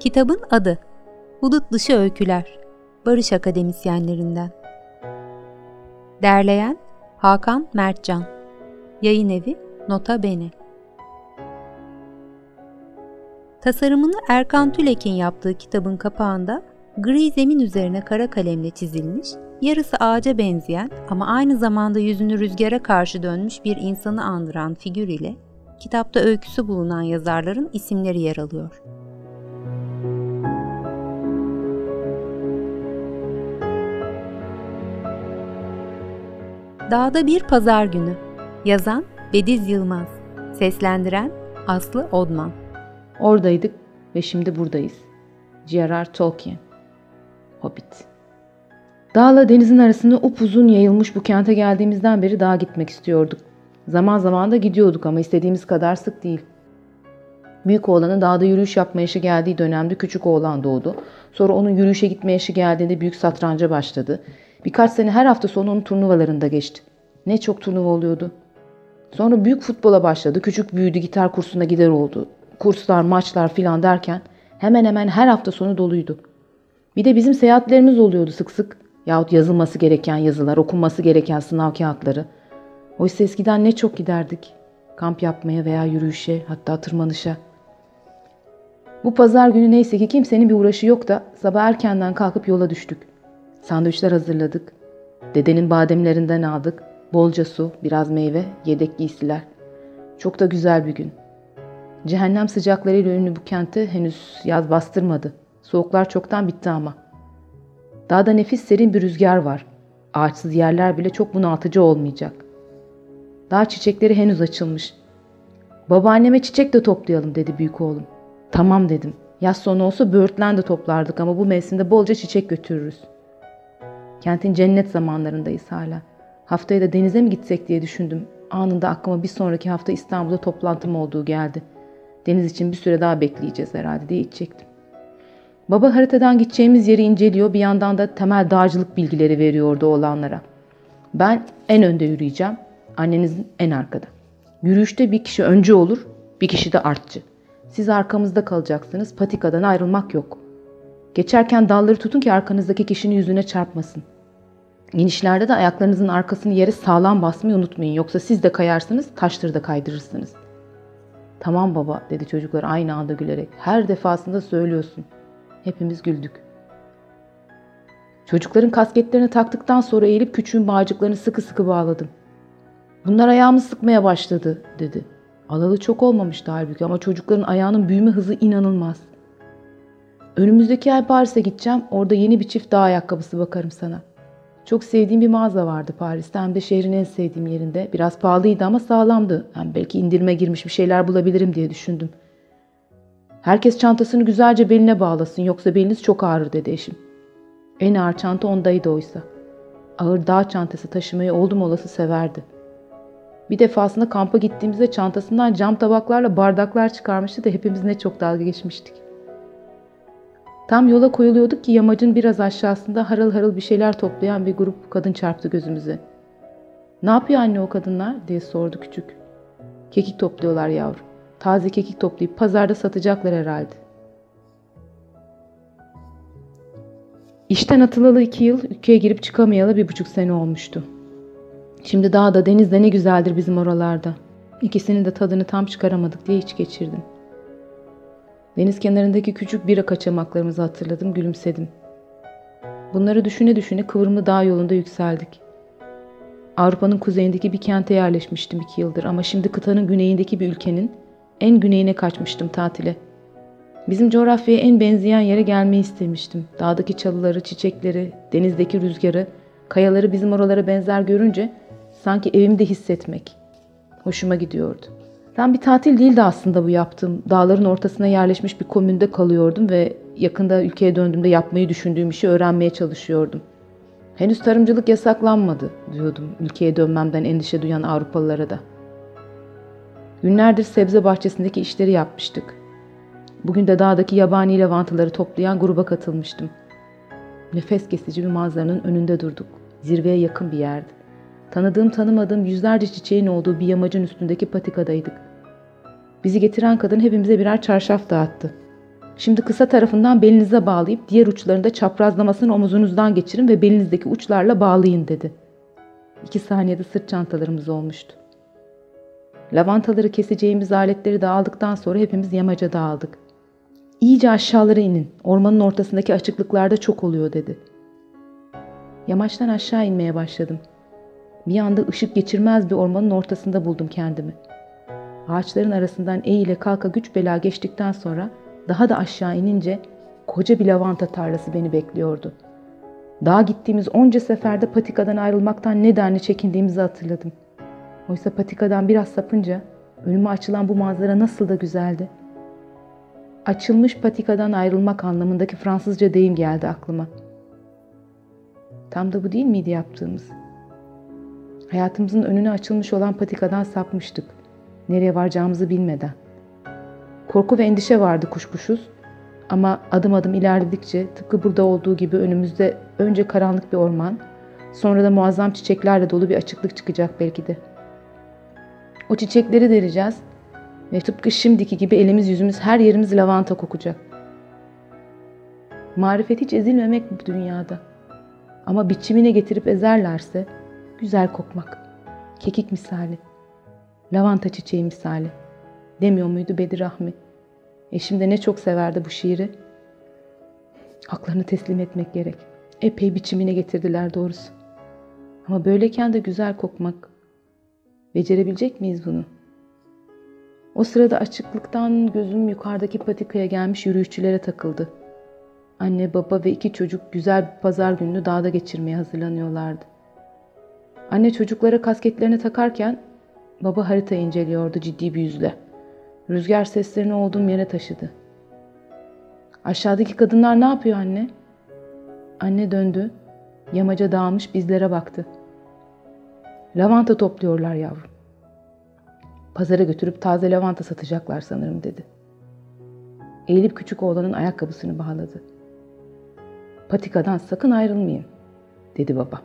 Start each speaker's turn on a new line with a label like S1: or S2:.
S1: Kitabın adı Hudut Dışı Öyküler Barış Akademisyenlerinden. Derleyen Hakan Mertcan. Yayın Evi Nota Bene. Tasarımını Erkan Tülek'in yaptığı kitabın kapağında gri zemin üzerine kara kalemle çizilmiş, yarısı ağaca benzeyen ama aynı zamanda yüzünü rüzgara karşı dönmüş bir insanı andıran figür ile kitapta öyküsü bulunan yazarların isimleri yer alıyor. Dağda bir pazar günü. Yazan Bediz Yılmaz. Seslendiren Aslı Odman.
S2: Oradaydık ve şimdi buradayız. J.R.R. Tolkien. Hobbit. Dağla denizin arasında upuzun yayılmış bu kente geldiğimizden beri dağa gitmek istiyorduk. Zaman zaman da gidiyorduk ama istediğimiz kadar sık değil. Büyük oğlanın dağda yürüyüş yapma yaşı geldiği dönemde küçük oğlan doğdu. Sonra onun yürüyüşe gitme yaşı geldiğinde büyük satranca başladı. Birkaç sene her hafta sonu onun turnuvalarında geçti. Ne çok turnuva oluyordu. Sonra büyük futbola başladı. Küçük büyüdü, gitar kursuna gider oldu. Kurslar, maçlar filan derken hemen hemen her hafta sonu doluydu. Bir de bizim seyahatlerimiz oluyordu sık sık. Yahut yazılması gereken yazılar, okunması gereken sınav kağıtları. Oysa eskiden ne çok giderdik. Kamp yapmaya veya yürüyüşe, hatta tırmanışa. Bu pazar günü neyse ki kimsenin bir uğraşı yok da sabah erkenden kalkıp yola düştük. Sandviçler hazırladık. Dedenin bademlerinden aldık. Bolca su, biraz meyve, yedek giysiler. Çok da güzel bir gün. Cehennem sıcaklarıyla ünlü bu kente henüz yaz bastırmadı. Soğuklar çoktan bitti ama. Dağda nefis serin bir rüzgar var. Ağaçsız yerler bile çok bunaltıcı olmayacak. Dağ çiçekleri henüz açılmış. Babaanneme çiçek de toplayalım dedi büyük oğlum. Tamam dedim. Yaz sonu olsa böğürtlen de toplardık ama bu mevsimde bolca çiçek götürürüz. Kentin cennet zamanlarındayız hala. Haftaya da denize mi gitsek diye düşündüm. Anında aklıma bir sonraki hafta İstanbul'da toplantım olduğu geldi. Deniz için bir süre daha bekleyeceğiz herhalde diye içecektim. Baba haritadan gideceğimiz yeri inceliyor bir yandan da temel dağcılık bilgileri veriyordu olanlara. Ben en önde yürüyeceğim, annenizin en arkada. Yürüyüşte bir kişi önce olur, bir kişi de artçı. Siz arkamızda kalacaksınız, patikadan ayrılmak yok. Geçerken dalları tutun ki arkanızdaki kişinin yüzüne çarpmasın. İnişlerde de ayaklarınızın arkasını yere sağlam basmayı unutmayın. Yoksa siz de kayarsınız, taşları da kaydırırsınız. Tamam baba dedi çocuklar aynı anda gülerek. Her defasında söylüyorsun. Hepimiz güldük. Çocukların kasketlerini taktıktan sonra eğilip küçüğün bağcıklarını sıkı sıkı bağladım. Bunlar ayağımı sıkmaya başladı dedi. Alalı çok olmamıştı halbuki ama çocukların ayağının büyüme hızı inanılmaz. Önümüzdeki ay Paris'e gideceğim. Orada yeni bir çift dağ ayakkabısı bakarım sana. Çok sevdiğim bir mağaza vardı Paris'te hem de şehrin en sevdiğim yerinde. Biraz pahalıydı ama sağlamdı. Hem belki indirime girmiş bir şeyler bulabilirim diye düşündüm. Herkes çantasını güzelce beline bağlasın yoksa beliniz çok ağrır dedi eşim. En ağır çanta ondaydı oysa. Ağır dağ çantası taşımayı oldum olası severdi. Bir defasında kampa gittiğimizde çantasından cam tabaklarla bardaklar çıkarmıştı da hepimiz ne çok dalga geçmiştik. Tam yola koyuluyorduk ki yamacın biraz aşağısında harıl harıl bir şeyler toplayan bir grup kadın çarptı gözümüze. Ne yapıyor anne o kadınlar diye sordu küçük. Kekik topluyorlar yavrum. Taze kekik toplayıp pazarda satacaklar herhalde. İşten atılalı iki yıl, ülkeye girip çıkamayalı bir buçuk sene olmuştu. Şimdi dağda denizde ne güzeldir bizim oralarda. İkisinin de tadını tam çıkaramadık diye hiç geçirdim. Deniz kenarındaki küçük bira kaçamaklarımızı hatırladım, gülümsedim. Bunları düşüne düşüne kıvrımlı dağ yolunda yükseldik. Avrupa'nın kuzeyindeki bir kente yerleşmiştim iki yıldır ama şimdi kıtanın güneyindeki bir ülkenin en güneyine kaçmıştım tatile. Bizim coğrafyaya en benzeyen yere gelmeyi istemiştim. Dağdaki çalıları, çiçekleri, denizdeki rüzgarı, kayaları bizim oralara benzer görünce sanki evimde hissetmek. Hoşuma gidiyordu. Tam bir tatil değildi aslında bu yaptığım. Dağların ortasına yerleşmiş bir komünde kalıyordum ve yakında ülkeye döndüğümde yapmayı düşündüğüm işi öğrenmeye çalışıyordum. Henüz tarımcılık yasaklanmadı diyordum ülkeye dönmemden endişe duyan Avrupalılara da. Günlerdir sebze bahçesindeki işleri yapmıştık. Bugün de dağdaki yabani lavantaları toplayan gruba katılmıştım. Nefes kesici bir manzaranın önünde durduk. Zirveye yakın bir yerdi. Tanıdığım tanımadığım yüzlerce çiçeğin olduğu bir yamacın üstündeki patikadaydık. Bizi getiren kadın hepimize birer çarşaf dağıttı. Şimdi kısa tarafından belinize bağlayıp diğer uçlarında çaprazlamasını omuzunuzdan geçirin ve belinizdeki uçlarla bağlayın dedi. İki saniyede sırt çantalarımız olmuştu. Lavantaları keseceğimiz aletleri de aldıktan sonra hepimiz yamaca dağıldık. İyice aşağılara inin. Ormanın ortasındaki açıklıklarda çok oluyor dedi. Yamaçtan aşağı inmeye başladım. Bir anda ışık geçirmez bir ormanın ortasında buldum kendimi. Ağaçların arasından eğile kalka güç bela geçtikten sonra daha da aşağı inince koca bir lavanta tarlası beni bekliyordu. Daha gittiğimiz onca seferde patikadan ayrılmaktan nedenli çekindiğimizi hatırladım. Oysa patikadan biraz sapınca önüme açılan bu manzara nasıl da güzeldi. Açılmış patikadan ayrılmak anlamındaki Fransızca deyim geldi aklıma. Tam da bu değil miydi yaptığımız? Hayatımızın önüne açılmış olan patikadan sapmıştık. Nereye varacağımızı bilmeden. Korku ve endişe vardı kuşkusuz. Ama adım adım ilerledikçe tıpkı burada olduğu gibi önümüzde önce karanlık bir orman, sonra da muazzam çiçeklerle dolu bir açıklık çıkacak belki de. O çiçekleri dereceğiz ve tıpkı şimdiki gibi elimiz yüzümüz her yerimiz lavanta kokacak. Marifet hiç ezilmemek bu dünyada. Ama biçimine getirip ezerlerse güzel kokmak. Kekik misali. Lavanta çiçeği misali. Demiyor muydu Bedir Rahmi? Eşim de ne çok severdi bu şiiri. Haklarını teslim etmek gerek. Epey biçimine getirdiler doğrusu. Ama böyleyken de güzel kokmak. Becerebilecek miyiz bunu? O sırada açıklıktan gözüm yukarıdaki patikaya gelmiş yürüyüşçülere takıldı. Anne, baba ve iki çocuk güzel bir pazar gününü dağda geçirmeye hazırlanıyorlardı. Anne çocuklara kasketlerini takarken baba harita inceliyordu ciddi bir yüzle. Rüzgar seslerini olduğum yere taşıdı. Aşağıdaki kadınlar ne yapıyor anne? Anne döndü. Yamaca dağılmış bizlere baktı. Lavanta topluyorlar yavrum. Pazara götürüp taze lavanta satacaklar sanırım dedi. Eğilip küçük oğlanın ayakkabısını bağladı. Patikadan sakın ayrılmayın dedi baba.